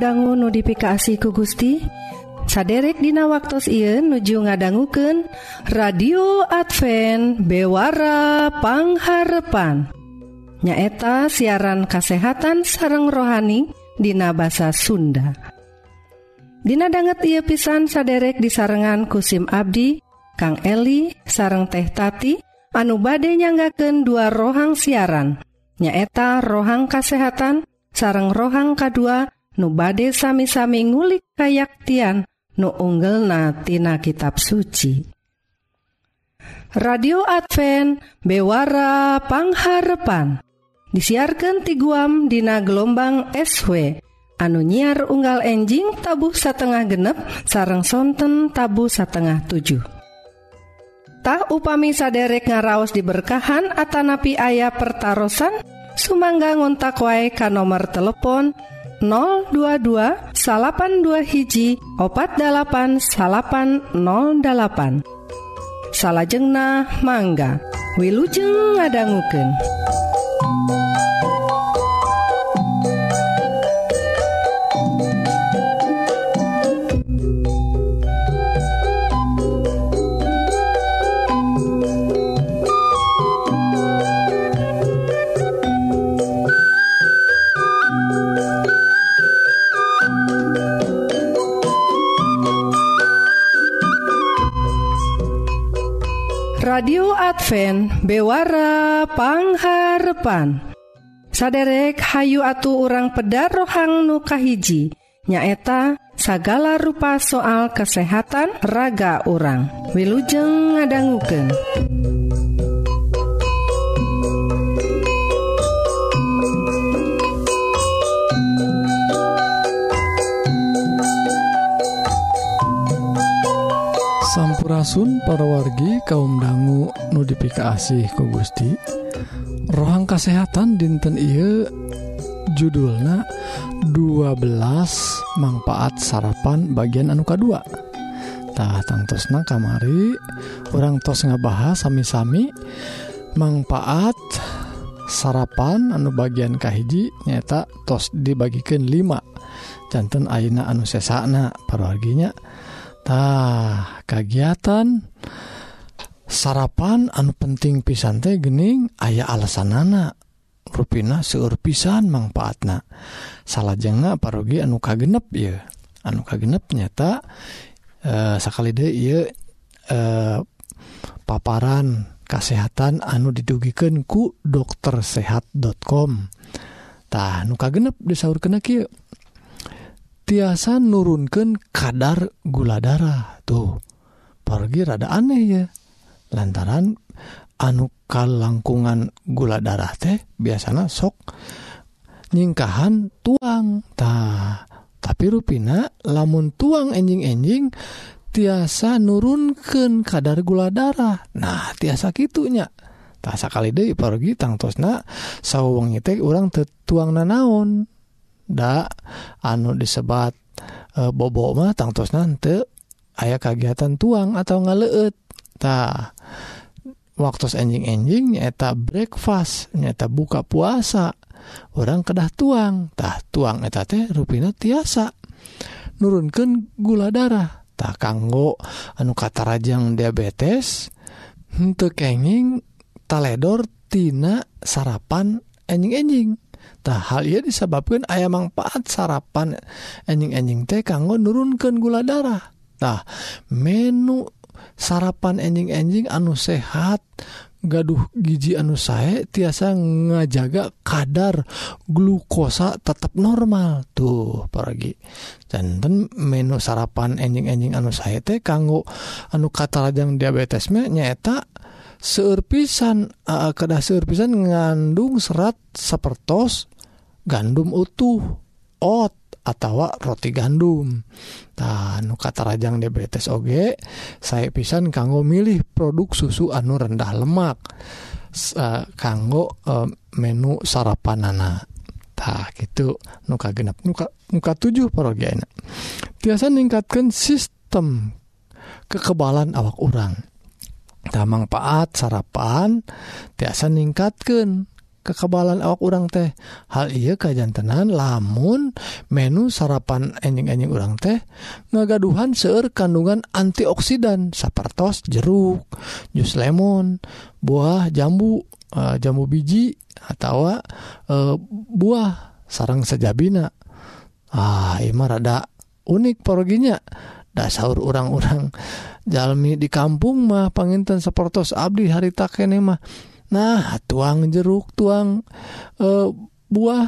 dangu notifikasi ku Gusti saderek dina waktu Ieu nuju ngadangguken radio Advent bewarapangharpan nyaeta siaran kasehatan sareng rohani Dina bahasa Sunda. Dina banget ia pisan saderek disarengan kusim Abdi Kang Eli sareng teh tati anu bade nyanggaken dua rohang siaran. Nyaeta rohang kasehatan sareng rohang K2 nu bade sami-sami ngulik kayaktian nu unggelnatina kitab suci. Radio Advent Bewara Pangharepan disiarkan ti guam dina gelombang SW anu nyiar unggal enjing tabuh satengah genep sarang sonten tabu satengah 7. Tah upami saderek ngaraos diberkahan atanapi ayah pertaran sumangga ngontak wae ka nomor telepon 022 82 hiji opat 8808 salahjengnah mangga Wilujeng ngadangguken bewarapangharpan saderek Hayu atuh urang peda rohang nukahiji nyaeta sagala rupa soal kesehatan raga orang wilujeng ngadangguken. sampurasun para wargi kaum dangu nudifikasi ku Gusti. Rohang kesehatan dinten I judulnya 12 manfaat sarapan bagian anuka 2tah tangtosna kamari orang tos ngabahas sami-sami manfaat sarapan anu bagian kahiji nyata tos dibagikan 5 jantan Aina anu sesana paraginya tah kegiatan sarapan anu penting pisante gening ayah alasan anak ruina seuur pisan manfaatna. Salahjeng parogi anu kagenep ya anu kagenep nyata eh, e, sekali deh eh, e, paparan kesehatan anu didugikan ku doktersehat.com tah nu kagenep disaur kena kieu. tiasa nurunkan kadar gula darah. Tuh pergi rada aneh ya. Lantaran anu kalangkungan gula darah teh biasanya sok nyingkahan tuang. Ta tapi ruina lamun tuang enjing-enjing tiasa nurunkan kadar gula darah. Nah tiasa gitunya tak sakali deh pergi tangtosna sawwang orang tetuang nanaon da anu disebat e, bobomah tangtos nanti ayaah kagiatan tuang atau ngaleettah waktu enjing-enjing nyata breakfast nyata buka puasa orang kedah tuangtah tuang eta teh ruina tiasa. Nurunkan gula darah. Tak kanggo anu kata rajang diabetes untuk kenging taledor tina sarapan enjing-enjing tah hal ia disebabkan ayam manfaat sarapan enjing-enjing teh kanggo nurunkan gula darahtah menu sarapan enjing-enjing anu sehat gaduh gigi anu saya tiasa ngajaga kadar glukosa tetap normal. Tuh pergi canten menu sarapan enjing-enjing anu saya teh kanggo anu kata lajang diabetesnya nyata serpisan uh, kedah serpisan ngandung serat sepertos gandum utuh ot atau roti gandum. Dan kata Rajang diabetes OG saya pisan kanggo milih produk susu anu rendah lemak eh, kanggo eh, menu sarapan nana tak gitu nuka genap nuka muka tujuh parogiana biasa meningkatkan sistem kekebalan awak orang tak manfaat sarapan tiasa ningkatkan kekebalan awak orang teh. Hal iya kajjantenan lamun menu sarapan enjing-enjing orang teh ngagaduhan seueur kandungan antioksidan sapertos jeruk jus lemon buah jambu uh, jambu biji atau uh, eh, buah sarang sejabina. Ah imah rada unik porginya da sahur orang-orang jalmi di kampung mah panginten sapertos abdi harita kene mah. Nah tuang jeruk tuang uh, buah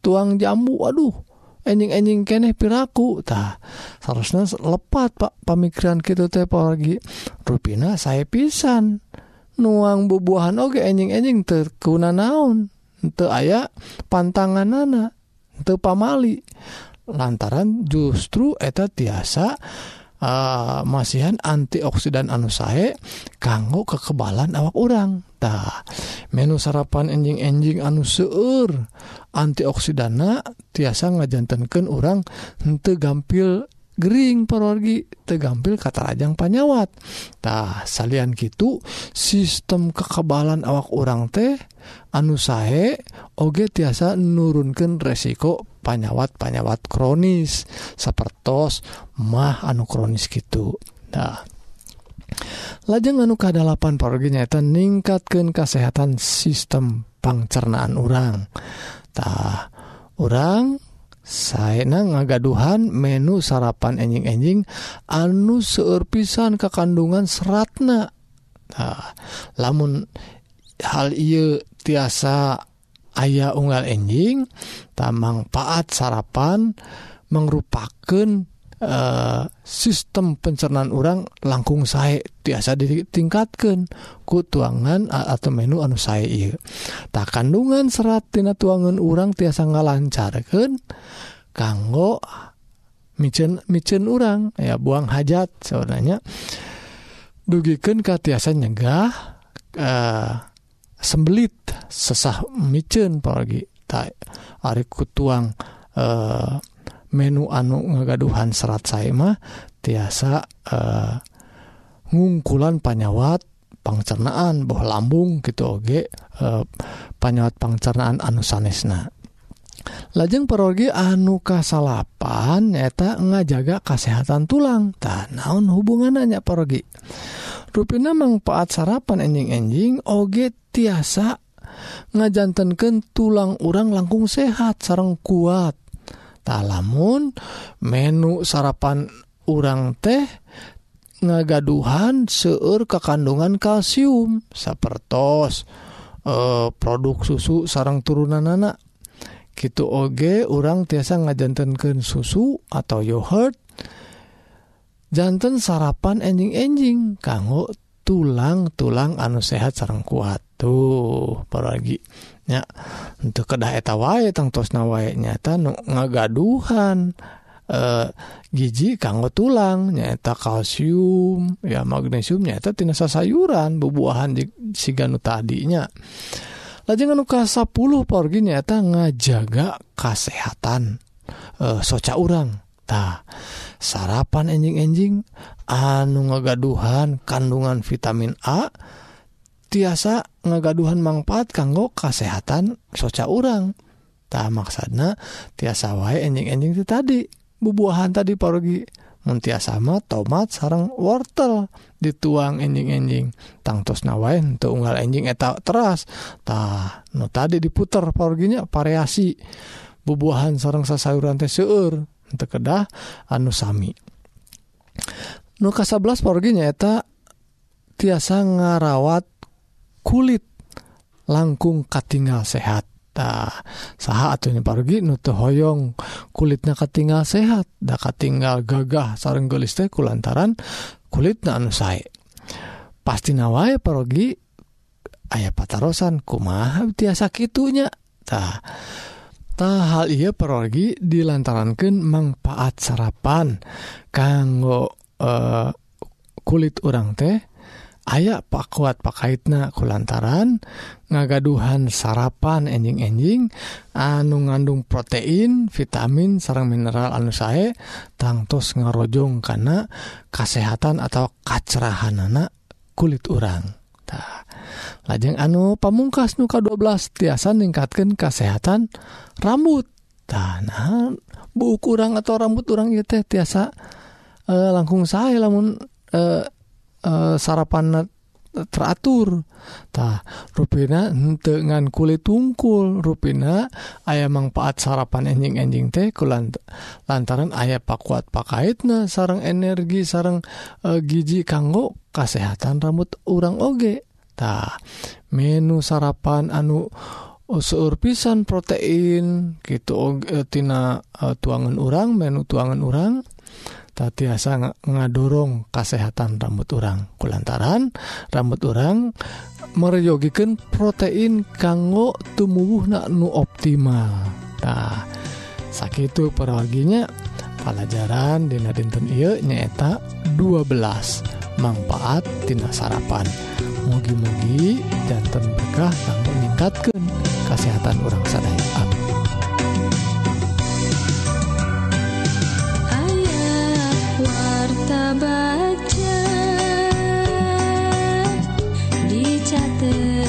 tuang jambu Aduh enjing-enjing keneh pirakutah seharusnya lepat Pak pemikiran gitu tepo lagi ruina saya pisan. Nuang bubuahan oke enjing-enjing terkuna naon untuk aya pantangan nana untuk pamali. Lantaran justru eta tiasa uh, masihan antioksidan anu sae kanggo kekebalan awak orangtah menu sarapan enjing-enjing anu seueur antioksidana tiasa ngajantankan orang hente gampil Gering perorgi tegampil kata rajang panyawattah salian gitu sistem kekebalan awak orang teh anu sae oge tiasa nurunkan resiko panyawat panyawat kronis sapertos mah anu kronis gitu nah lajeng anu kedalapan perginyata ningkatkan kesehatan sistem pangcernaan orangtah orang saya ngagaduhan menu sarapan enjing-enjing anu seurpisan ke kandungan seratna. Nah, lamun hal ia tiasa ayah unggal enjing tak manfaat sarapan merupakan Uh, eh, sistem pencernaan orang langkung saya biasa ditingkatkan ku tuangan atau menu anu saya tak kandungan serattina tuangan orang tiasa ngalancarkan kanggo micen micen orang ya buang hajat sebenarnya. Dugikan ka tiasa nyegah uh, sembelit sesah micen paragi tak Ariku tuang e, eh, menu anu ngagaduhan serat saimah tiasa e, ngungkulan panyawat pangcernaan boh lambung gitu oge e, panyawat pangcernaan anu sanesna. Lajeng perogi anu kasalapan nyata ngajaga kesehatan tulang. Tan naon hubungannya perogi Rupina manfaat sarapan enjing-enjing oge tiasa ngajantankan tulang urang langkung sehat sarang kuat. Talamun menu sarapan urang teh ngagaduhan seur kekandungan kalsium sapertos eh, produk susu sarang turunan anak gitu oge orang tiasa ngajantankan susu atau yogurt jantan sarapan enjing-enjing. Kanggo tulang-tulang anu sehat sarang kuat. Tuh paraginya untuk kedah eta wae tangtos nawae nyata nu ngagaduhan. E, giji kanggo tulang. Nyata kalsium ya magnesium nyata tina sayuran bubuahan siga nu tadinya lajeng anu ka 10 porgi nyata ngajaga kesehatan e, eh, soca urang. Tah. sarapan enjing-enjing anu ngagaduhan kandungan vitamin A tiasa ngagaduhan manfaat kanggo kesehatan soca urang. Tak maksana tiasa wae enjing-enjing itu tadi bubuahan tadi parogi. Muntia sama tomat sarang wortel dituang enjing-enjing. Tangtos nawain untuk unggal enjing eta teras. Tah nu tadi diputer porginya variasi. Bubuahan sarang sasayuran teh seueur. kedah anusami nuka 11 porgi nyaeta tiasa ngarawat kulit langkung katingal sehat. Nah, saha atuhnya pargi nutu hoyong kulitnya katingal sehat. Da katingal gagah sareng gelis teh kulantaran kulit na anu sae. Pasti nawai parogi ayah patarosan kumaha tiasa kitunya? Tah Ta hal ia perorgi dilantarankan manfaat sarapan kanggo uh, kulit orang teh aya pak kuat pakaitna kulantaran ngagaduhan sarapan enjing-enjing anu ngandung protein vitamin sarang mineral anu sae tangtos ngarojong karena kesehatan atau kacerahan anak kulit orang Ta. lajeng anu pamungkas nuka 12 tiasa ningkatkan kesehatan rambut. Tanah bu kurang atau rambut orang teh tiasa e, langkung saya namun e, eh, e, eh, sarapan teraturtah ruina dengan kulit tungkul ruina aya manfaat sarapan enjing enjing teh ku lantaran ayah pakuat pakaitna sarang energi sarang e, gigi kanggo kesehatan rambut orang oge. tah menu sarapan anu eh, seur pisan protein gitu oh, eh, tina uh, tuangan urang menu tuangan urang. Tiasa ngadorong kesehatan rambut orang kulantaran rambut orang mereyogikan protein kanggo tumbuh nak nu optimal. Nah sakit itu perwaginya pelajaran dina dinten iya nyata 12 manfaat tina sarapan. Mugi-mugi jantan berkah kanggo meningkatkan kesehatan orang sadaya amin. Baca dicatat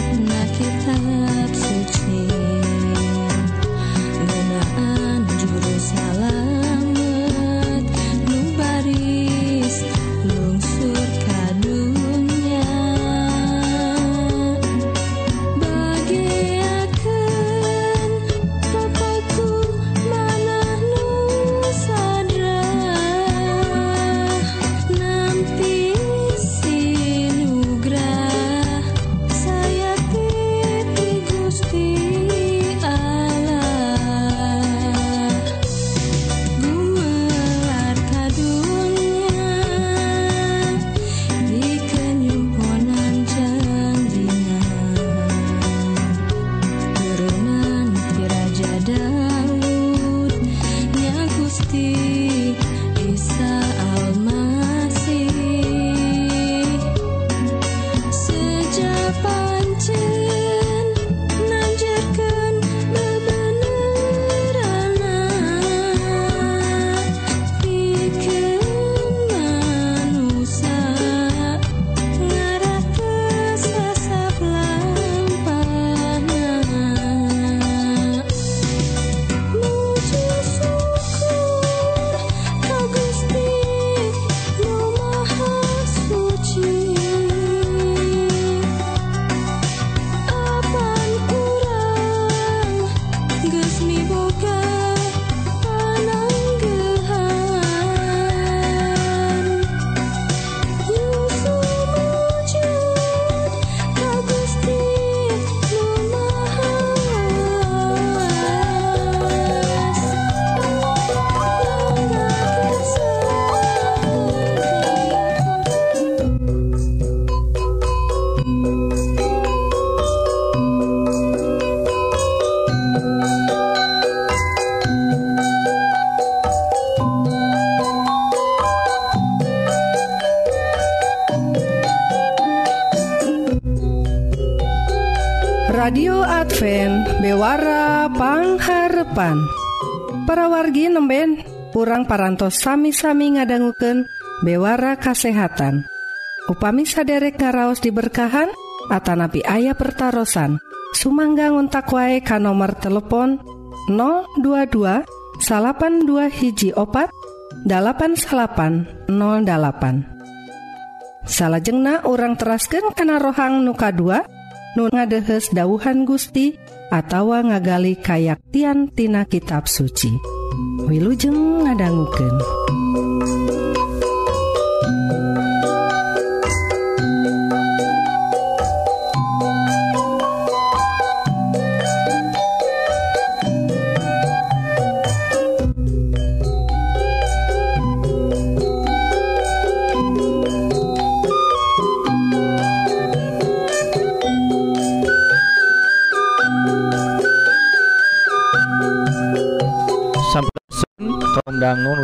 Parapangharepan. Para wargi nemben kurang parantos sami-sami ngadangguken bewara kasehatan. Upami saderek ngaraos diberkahan Atanapi ayah pertaran Sumangga ngontak wae ka nomor telepon 022 salapan dua hiji opat 8808 salahjengna orang terasken kana rohang nuka 2 nu ngadehes dauhan Gusti atawa ngagali kayaktian tina kitab suci Wilujeng ngadangguken.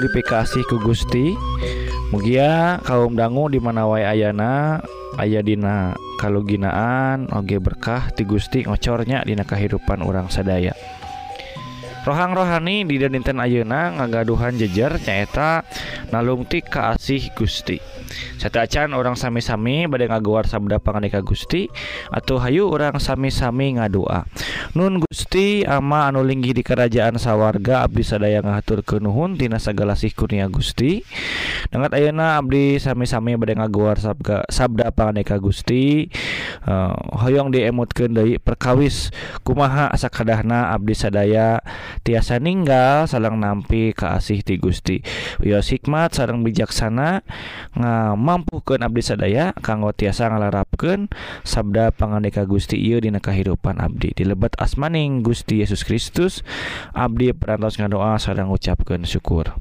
Dangu notifikasi ku Gusti. Mugia kaum dangu di mana wae ayana aya dina kaluginaan oge berkah ti Gusti ngocornya dina kehidupan orang sadaya. Rohang rohani di dinten ayeuna ngagaduhan jejer nyaeta nalungtik kaasih Gusti. Satacan orang sami-sami badai ngaguar sabda pangandika Gusti atau hayu orang sami-sami ngadua. Nun Gusti Gusti ama anu linggih di kerajaan sawwarga Abdi sadaya ngatur ke Nuhun Tina segala sih kurnia Gusti. Dengan Ayeuna Abdi sami-sami bad ngaguar sabga, sabda paneka Gusti. Eh, uh, Hoong diemutkan Dei perkawis kumaha asa kadahna Abdi sadaya tiasa ninggal salang nampi keasih ti Gusti. Wios hikmat sarang bijaksana nga mampukan Abdi sadaya kanggo tiasa ngalarapkan sabda panganeka Gusti Iu dina kehidupan Abdi. Dilebat asmaning. Gusti Yesus Kristus abdi perantos ngadoa sareng ngucapkeun syukur.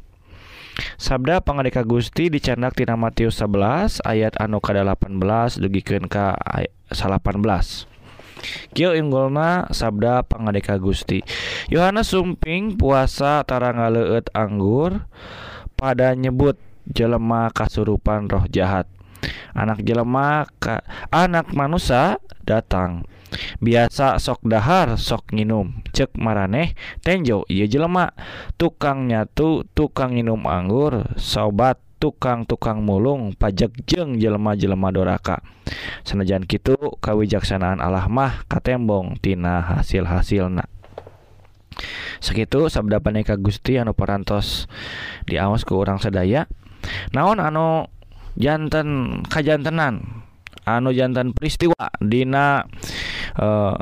Sabda pangandika Gusti dicandak tina Matius 11 ayat anu kada 18 dugikeun ka ay- 18. Kieu inggulna sabda pangandika Gusti. Yohanes sumping puasa tara ngaleueut anggur pada nyebut jelema kasurupan roh jahat. Anak jelema anak manusia datang. biasa sok dahar sok nginum. Cek maraneh tenjo ia jelema. Tukang nyatu tukang nginum anggur. Sobat tukang-tukang mulung pajak jeng jelema-jelema doraka. Sanajan Kitu kawijaksanaan Allah mah katembong tina hasil-hasil sakitu segitu sabda paneka Gusti anu parantos diawas ke orang sedaya naon anu jantan kajantenan? anu jantan peristiwa Dina uh,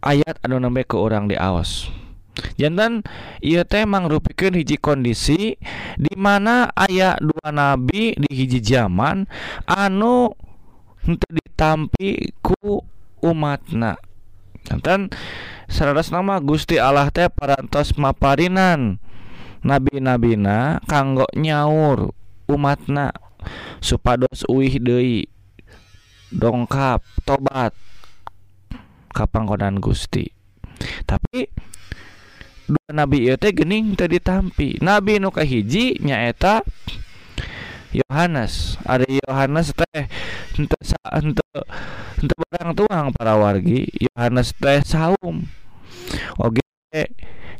ayat anu nembe ke orang diaos. Jantan ia temang rupikan hiji kondisi dimana ayat dua nabi di hiji zaman anu untuk ditampi ku umatna. Jantan seradas nama Gusti Allah teh parantos maparinan nabi-nabina kanggo nyaur umatna supados uih deui. Dongkap tobat. Kapangkonan Gusti? Tapi dua nabi ieu teh geuning teu ditampi. Nabi nu kahiji nyaeta Yohanes. Ada Yohanes teh sa- henteu henteu barang tuang para wargi. Yohanes teh saum. Oge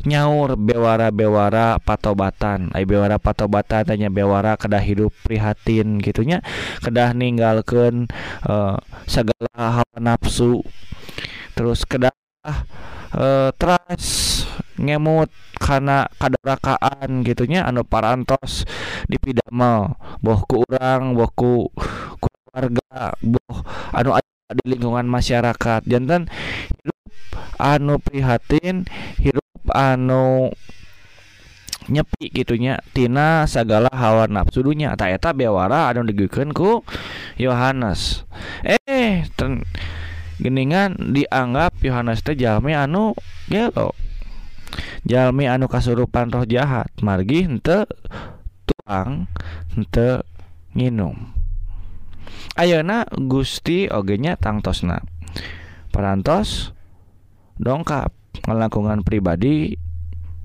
nyaur bewara-bewara patobatan. Ai bewara patobatan tanya bewara kedah hidup prihatin gitunya kedah ninggalkeun eh, segala hawa nafsu. Terus kedah eh, teras ngemut karena kadarakaan gitunya anu parantos dipidamel boh ku urang boh ku keluarga boh anu di lingkungan masyarakat. Jantan hidup anu prihatin hidup anu nyepi gitunya tina sagala hawa nafsu tak eta bewara anu digeukeun ku Yohanes. Eh ten, geningan dianggap Yohanes teh jalmi anu gelo. Jalmi anu kasurupan roh jahat. Margi henteu tuang henteu nginum. Ayeuna Gusti ogenya tangtosna. Parantos dongkap ngelangkungan pribadi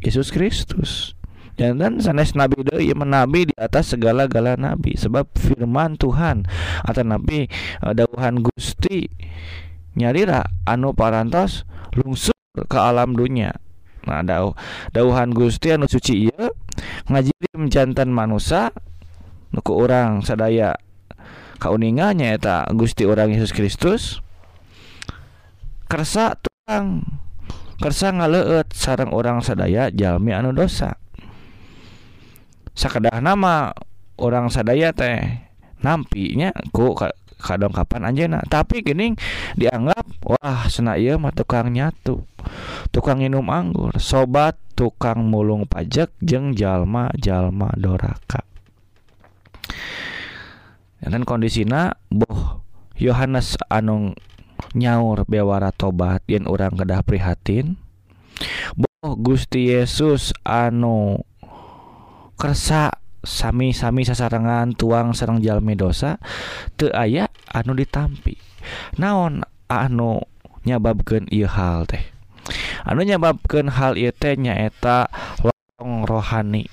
Yesus Kristus. Dan sanes nabi deui ieu mah nabi di atas segala-gala nabi. Sebab firman Tuhan atau nabi eh, dawuhan Gusti nyarira anu parantos lungsur ke alam dunia. Nah daw dawuhan Gusti anu suci ieu ngajirim jantan manusia nuku orang sadaya kauningannya eta Gusti orang Yesus Kristus kersa tukang kersa ngaleet sarang orang sadaya jalmi anu dosa. Sakedah nama orang sadaya teh nampinya ku kadang kapan anjena tapi geuning dianggap wah sena ieu mah tukang nyatu tukang minum anggur. Sobat tukang mulung pajak jeng jalma jalma doraka. Dan kondisina boh Yohanes anu nyaur bewara tobat yen orang kedah prihatin. Boh Gusti Yesus anu kersa sami-sami sasarengan tuang serang jalmi dosa te aya anu ditampi. Naon anu nyababkan ia hal teh? Anu nyababkan hal ia teh nyaeta lorong rohani.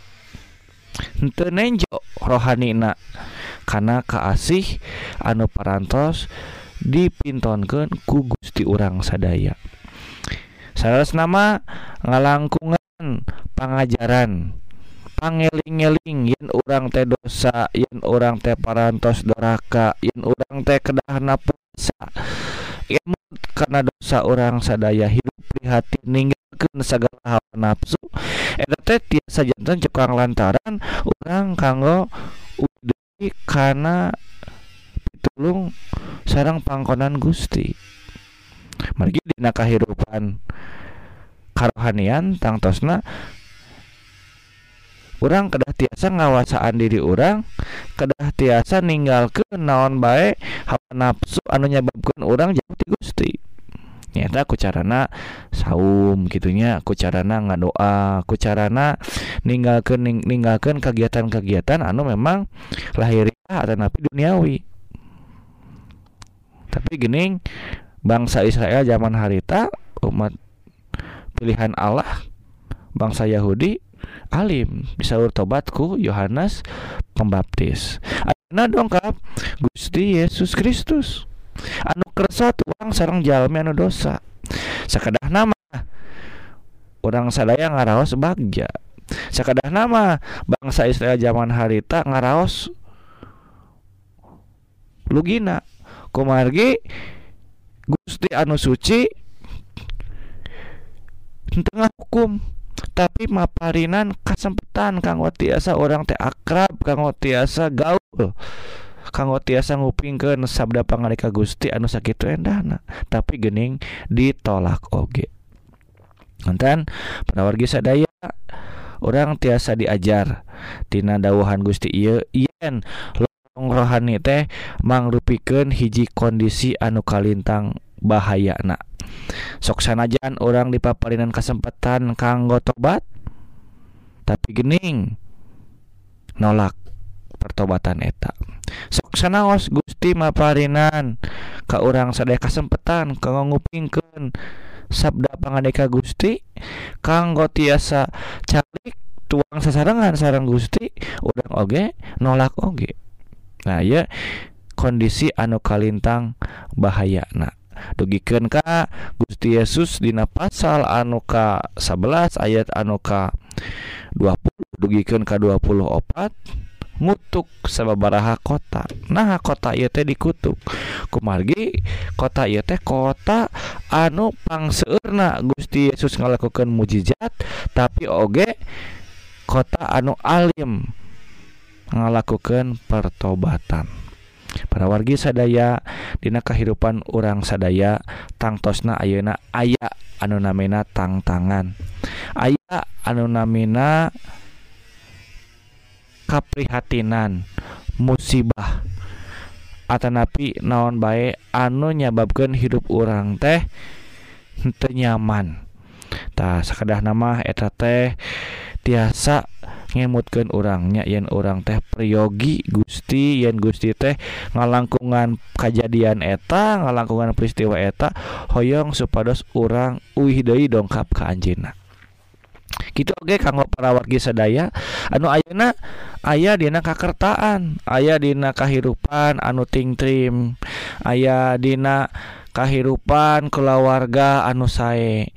Henteu nenjo rohani na karena kaasih anu parantos dipintonkan ku Gusti urang sadaya. Sales nama ngalangkungan pengajaran pangeling-eling yen urang teh dosa yen urang teh parantos doraka yen urang teh kedah puasa. Ilmu karena dosa orang sadaya hidup prihatin ninggalkan segala hal nafsu eta teh tiasa jantan cekang lantaran orang kanggo udah karena pitulung sarang pangkonan Gusti. Margi dina kahirupan karohanian tangtosna orang kedah tiasa ngawasaan diri orang kedah tiasa ninggalkeun naon bae hawa nafsu anu nyababkeun orang jauh ti Gusti. Nyata ku carana saum gitunya ku carana ngadoa ku carana ninggalkeun ning, ninggalkeun kegiatan-kegiatan anu memang lahiriah atau napi duniawi tapi gening bangsa Israel zaman harita umat pilihan Allah bangsa Yahudi alim. Bisa tobatku Yohanes Pembaptis. Ayeuna dongkap Gusti Yesus Kristus. Anu kersa tuang sarang jalmi anu dosa. Sakadah nama orang sadaya ngaraos bagja. Sakadah nama bangsa Israel zaman harita ngaraos lugina kumargi Gusti anu suci tengah hukum tapi maparinan kesempatan kanggo tiasa orang teh akrab kanggo tiasa gaul kanggo tiasa ngupingkeun sabda pangarika Gusti anu sakitu endahna tapi gening ditolak oge. Enten panawargi sadaya orang tiasa diajar tina dawuhan Gusti lorong rohani teh mangrupikeun hiji kondisi anu kalintang bahayana. Soksanajan orang dipaparinan kesempatan kanggo tobat tapi gening nolak pertobatan eta. Soksanaos Gusti maparinan ke orang sadaya kesempatan kanggo ngupingkeun sabda pangadeka Gusti kanggo tiasa calik tuang sasarangan sarang Gusti urang oge nolak oge. nah ya kondisi anu Kalintang bahaya nah Ka Gusti Yesus Dina pasal anuka 11 ayat anuka 20 dugikeun ka 24 opat ngutuk sababaraha kota. Nah kota ieu teh dikutuk. Kumargi kota ieu teh kota anu pangseueurna Gusti Yesus ngalakukan mujizat tapi oge kota anu alim. ngalakukeun pertobatan. Para wargi sadaya Dina kehidupan orang sadaya tangtosna Ayeuna aya anunamina tangtangan. Aya anunamina kaprihatinan musibah. Atanapi naon baik anu nyababkan hidup orang teh tenyaman tak sekedah nama eta teh tiasa yang ngemutkan orangnya. Yen orang teh priyogi Gusti yen Gusti teh ngalangkungan kejadian eta ngalangkungan peristiwa eta hoyong supados orang deui dongkap ke Anjina gitu oke okay, kanggo para wargi sadaya anu Ayeuna ayah dina kakertaan ayah dina kahirupan anu tingtrim ayah dina kahirupan keluarga anu sae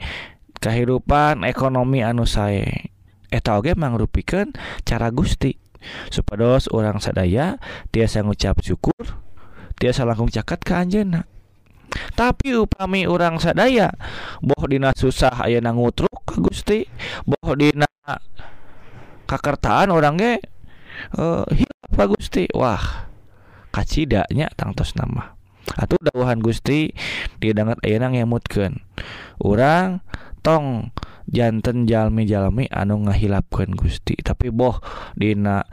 kahirupan ekonomi anu sae. eta oge mangrupikan cara Gusti. Supados orang sadaya tiasa ngucap syukur tiasa langkung caket ke Anjena tapi upami orang sadaya boh dina susah aya nangutruk ke Gusti boh dina kakertaan orang ge uh, hilap ka Gusti. Wah kacidanya tangtos nama. Atau dawuhan Gusti didangat ayenang ngemutkeun orang tong jantan jalmi-jalmi anu ngahilapkan Gusti. Tapi boh Dina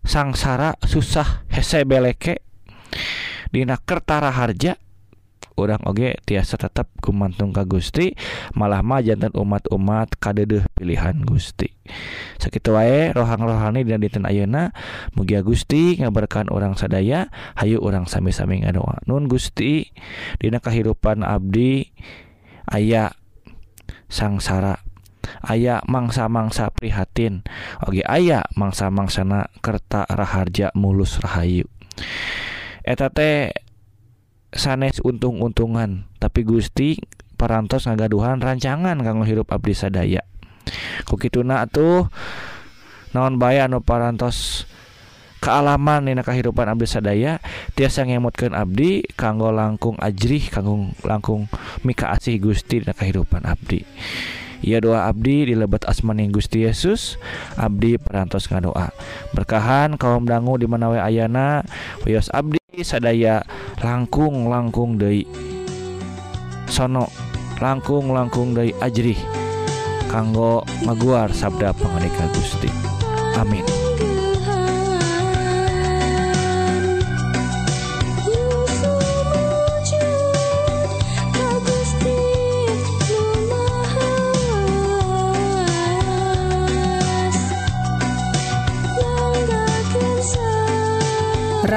sangsara susah hese beleke Dina Kertara Harja orang oge tiasa tetap kumantung ka Gusti malah mah jantan umat-umat kadedeh pilihan Gusti. Sakitu wae rohang rohani dan dinten ayeuna mugi Gusti ngaberkahan orang sadaya hayu orang sami-sami ngadoa. Nun Gusti dina kehidupan abdi aya sangsara aya mangsa-mangsa prihatin. Oge aya mangsa-mangsana kerta Raharja mulus Rahayu. Eteta sanes untung-untungan tapi Gusti parantos ngagaduhan rancangan kanggo hirup Abdi sadaya. Kukituna tuh naon bay anu parantos kealaman nina kehidupan Abdi sadaya tiasa ngemutkan Abdi kanggo langkung ajrih kanggo langkung mika asih Gusti dina kehidupan Abdi. Ia doa Abdi di lebet asmaning Gusti Yesus. Abdi perantos ngadoa. Berkahan kaum dangu di manawe Ayana. Wios Abdi sadaya langkung langkung Dei sono. Langkung langkung dari ajrih. Kanggo maguar sabda pengenika Gusti. Amin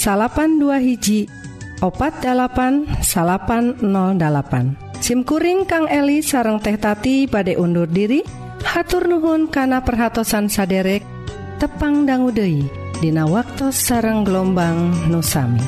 salapan dua hiji opat 8 salapan 08 SIMkuring Kang Eli sareng teh tati badai undur diri hatur nuhun kana perhatsan saderek tepang danggudehi Dina waktu sareng gelombang nusami.